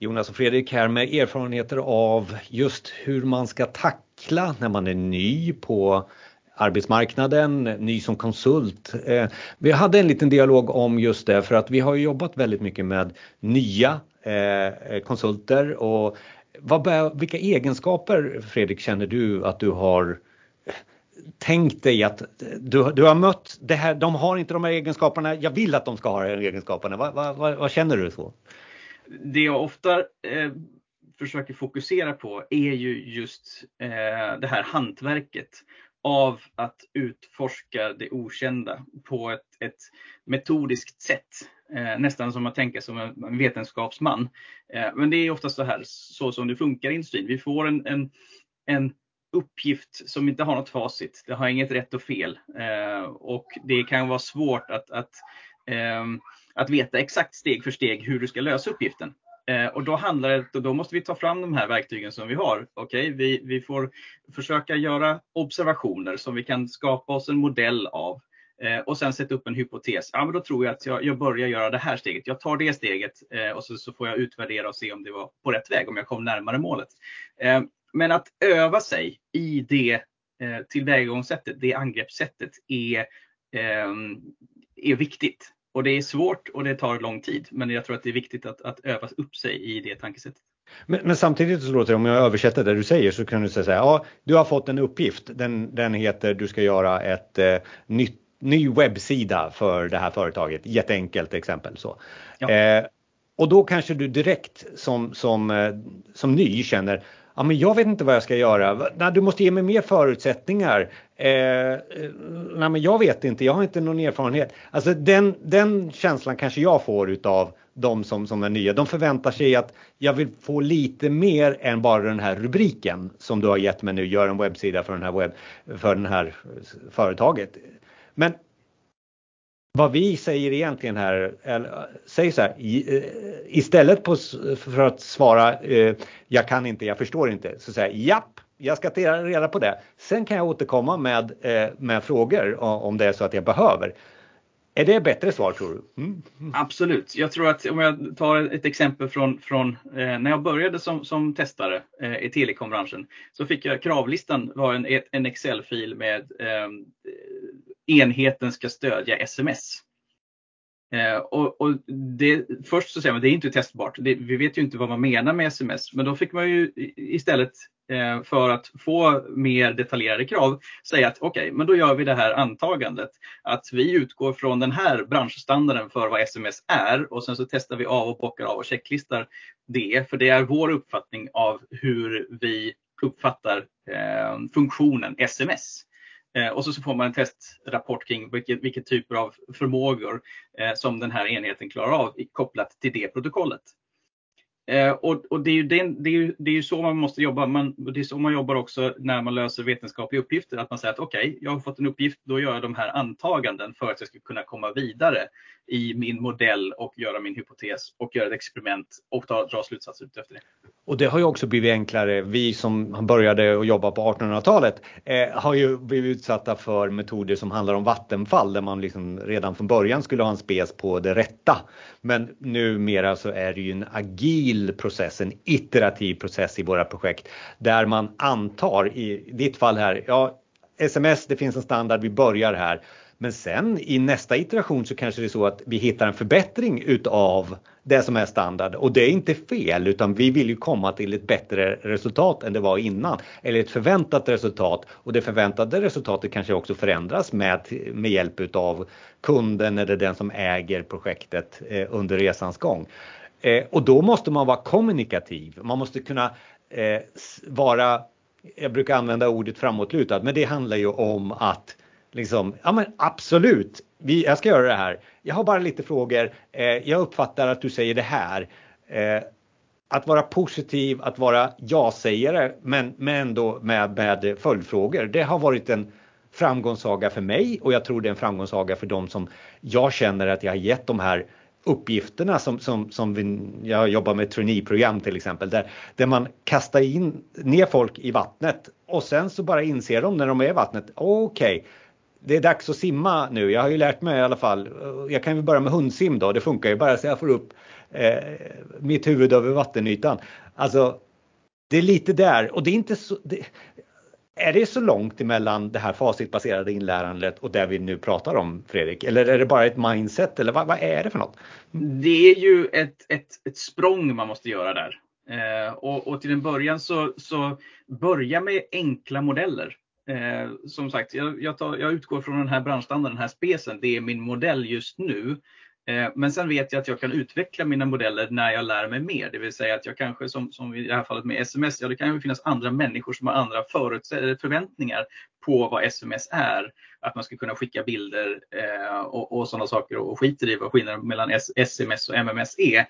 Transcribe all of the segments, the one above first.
Jonas och Fredrik här med erfarenheter av just hur man ska tackla när man är ny på arbetsmarknaden, ny som konsult. Eh, vi hade en liten dialog om just det för att vi har jobbat väldigt mycket med nya eh, eh, konsulter och vad, vilka egenskaper Fredrik känner du att du har tänkt dig att du, du har mött det här, de har inte de här egenskaperna, jag vill att de ska ha de här egenskaperna. Vad, vad, vad, vad känner du så? Det jag ofta eh, försöker fokusera på är ju just eh, det här hantverket av att utforska det okända på ett, ett metodiskt sätt. Eh, nästan som att tänka som en vetenskapsman. Eh, men det är ofta så här så som det funkar i industrin. Vi får en, en, en uppgift som inte har något facit. Det har inget rätt och fel. Eh, och det kan vara svårt att, att, eh, att veta exakt steg för steg hur du ska lösa uppgiften. Eh, och då handlar det, och då måste vi ta fram de här verktygen som vi har. Okay? vi, vi får försöka göra observationer som vi kan skapa oss en modell av. Eh, och sen sätta upp en hypotes. Ja, men då tror jag att jag, jag börjar göra det här steget. Jag tar det steget eh, och så, så, får jag utvärdera och se om det var på rätt väg, om jag kom närmare målet. Eh, men att öva sig i det eh, tillvägagångssättet, det angreppssättet är, eh, är viktigt. Och det är svårt och det tar lång tid. Men jag tror att det är viktigt att, att öva upp sig i det tankesättet. Men, men, samtidigt så låter det, om jag översätter det du säger så kan du säga så här, ja du har fått en uppgift, den, den heter du ska göra ett eh, nytt, ny webbsida för det här företaget, jätteenkelt exempel så. Ja. Eh, och då kanske du direkt som, som, eh, som ny känner, ja men jag vet inte vad jag ska göra. Nej, du måste ge mig mer förutsättningar. Eh, eh, nej men jag vet inte, jag har inte någon erfarenhet. Alltså den, den känslan kanske jag får utav de som, som är nya. De förväntar sig att jag vill få lite mer än bara den här rubriken som du har gett mig nu, gör en webbsida för den här, webb, för den här eh, företaget. Men vad vi säger egentligen här, eller, säg så här, eh, istället på, för att svara eh, jag kan inte, jag förstår inte, så säger japp, jag ska ta reda på det. Sen kan jag återkomma med, eh, med frågor om det är så att jag behöver. Är det ett bättre svar tror du? Mm. mm. Absolut. Jag tror att om jag tar ett exempel från, från eh, när jag började som, som testare eh, i telekombranschen så fick jag kravlistan var en, en Excel-fil med eh, enheten ska stödja sms. Eh, och, och det, först så säger man att det är inte testbart. Det, vi vet ju inte vad man menar med sms. Men då fick man ju istället eh, för att få mer detaljerade krav säga att okej, okay, men då gör vi det här antagandet att vi utgår från den här branschstandarden för vad sms är och sen så testar vi av och bockar av och checklistar det. För det är vår uppfattning av hur vi uppfattar eh, funktionen sms. Eh, och så, så får man en testrapport kring vilket, vilket typer av förmågor eh, som den här enheten klarar av kopplat till det protokollet. Eh, och, och det, är ju den, det, är ju, det är ju så man måste jobba. Man, det är så man jobbar också när man löser vetenskapliga uppgifter. Att man säger att okej, okay, jag har fått en uppgift, då gör jag de här antaganden för att jag ska kunna komma vidare i min modell och göra min hypotes och göra ett experiment och ta, dra slutsatser efter det. Och det har ju också blivit enklare. Vi som började att jobba på 1800-talet eh, har ju blivit utsatta för metoder som handlar om vattenfall där man liksom redan från början skulle ha en spes på det rätta. Men numera så är det ju en agil process, en iterativ process i våra projekt där man antar i ditt fall här, ja sms, det finns en standard, vi börjar här. Men sen i nästa iteration så kanske det är så att vi hittar en förbättring utav det som är standard och det är inte fel utan vi vill ju komma till ett bättre resultat än det var innan eller ett förväntat resultat och det förväntade resultatet kanske också förändras med, med hjälp utav kunden eller den som äger projektet eh, under resans gång. Eh, och då måste man vara kommunikativ. Man måste kunna eh, vara, jag brukar använda ordet framåtlutad, men det handlar ju om att liksom, ja men absolut, vi, jag ska göra det här. Jag har bara lite frågor. Eh, jag uppfattar att du säger det här. Eh, att vara positiv, att vara ja-sägare men, men ändå med, med följdfrågor. Det har varit en framgångssaga för mig och jag tror det är en framgångssaga för dem som jag känner att jag har gett de här uppgifterna som, som, som vi, jag jobbar med traineeprogram till exempel där, där man kastar in ner folk i vattnet och sen så bara inser de när de är i vattnet, okej, okay, det är dags att simma nu. Jag har ju lärt mig i alla fall. Jag kan ju börja med hundsim då. Det funkar ju bara så jag får upp eh, mitt huvud över vattenytan. Alltså, det är lite där och det är inte så, det, är det så långt emellan det här facitbaserade inlärandet och det vi nu pratar om Fredrik? Eller är det bara ett mindset eller vad, vad är det för något? Det är ju ett, ett, ett språng man måste göra där. Eh, och, och, till en början så, så börja med enkla modeller. Eh, som sagt, jag, jag, tar, jag, utgår från den här branschstandarden, den här spesen. Det är min modell just nu. Eh, men sen vet jag att jag kan utveckla mina modeller när jag lär mig mer. Det vill säga att jag kanske som, som i det här fallet med sms, ja det kan ju finnas andra människor som har andra förväntningar på vad sms är. Att man ska kunna skicka bilder eh, och, och sådana saker och skiter i vad skillnaden mellan sms och MMS är.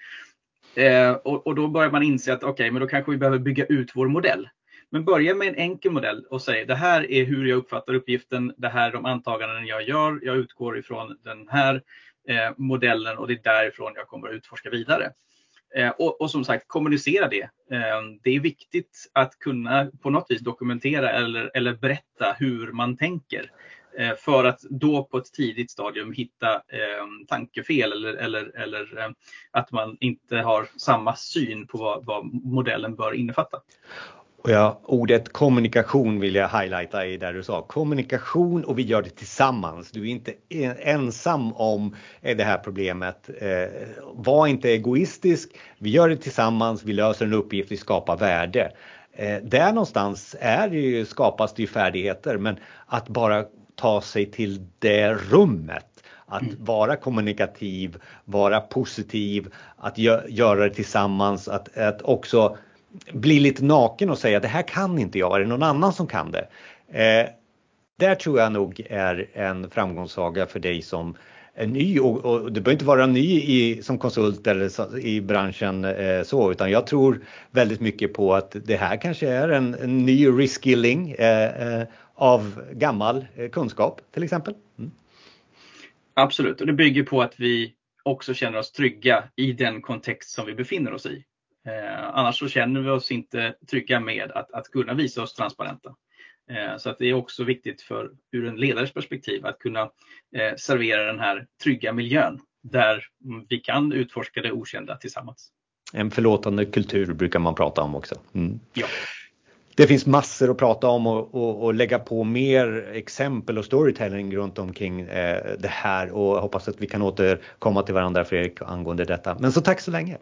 Eh, och, och, då börjar man inse att okej, okay, men då kanske vi behöver bygga ut vår modell. Men börja med en enkel modell och säg det här är hur jag uppfattar uppgiften. Det här är de antaganden jag gör. Jag utgår ifrån den här Eh, modellen och det är därifrån jag kommer att utforska vidare. Eh, och, och, som sagt, kommunicera det. Eh, det är viktigt att kunna på något vis dokumentera eller, eller berätta hur man tänker. För att då på ett tidigt stadium hitta eh, tankefel eller, eller, eller att man inte har samma syn på vad, vad modellen bör innefatta. Och ja, ordet kommunikation vill jag highlighta i där du sa. Kommunikation och vi gör det tillsammans. Du är inte ensam om det här problemet. var inte egoistisk. Vi gör det tillsammans, vi löser en uppgift, vi skapar värde. där någonstans är det ju, skapas det ju färdigheter men att bara ta sig till det rummet. Att mm. vara kommunikativ, vara positiv, att gö göra det tillsammans, att, att också bli lite naken och säga det här kan inte jag, är det någon annan som kan det? Eh, där tror jag nog är en framgångssaga för dig som är ny och, och du behöver inte vara ny i, som konsult eller i branschen eh, så utan jag tror väldigt mycket på att det här kanske är en, en ny reskilling eh, eh av gammal eh, kunskap till exempel. Mm. Absolut, och det bygger på att vi också känner oss trygga i den kontext som vi befinner oss i. Eh, annars så känner vi oss inte trygga med att, att kunna visa oss transparenta. Eh, så att det är också viktigt för ur en ledares perspektiv att kunna eh, servera den här trygga miljön där vi kan utforska det okända tillsammans. En förlåtande kultur brukar man prata om också. Mm. Ja det finns massor att prata om och, och, och, lägga på mer exempel och storytelling runt omkring eh, det här och hoppas att vi kan återkomma till varandra Fredrik angående detta. Men så tack så länge.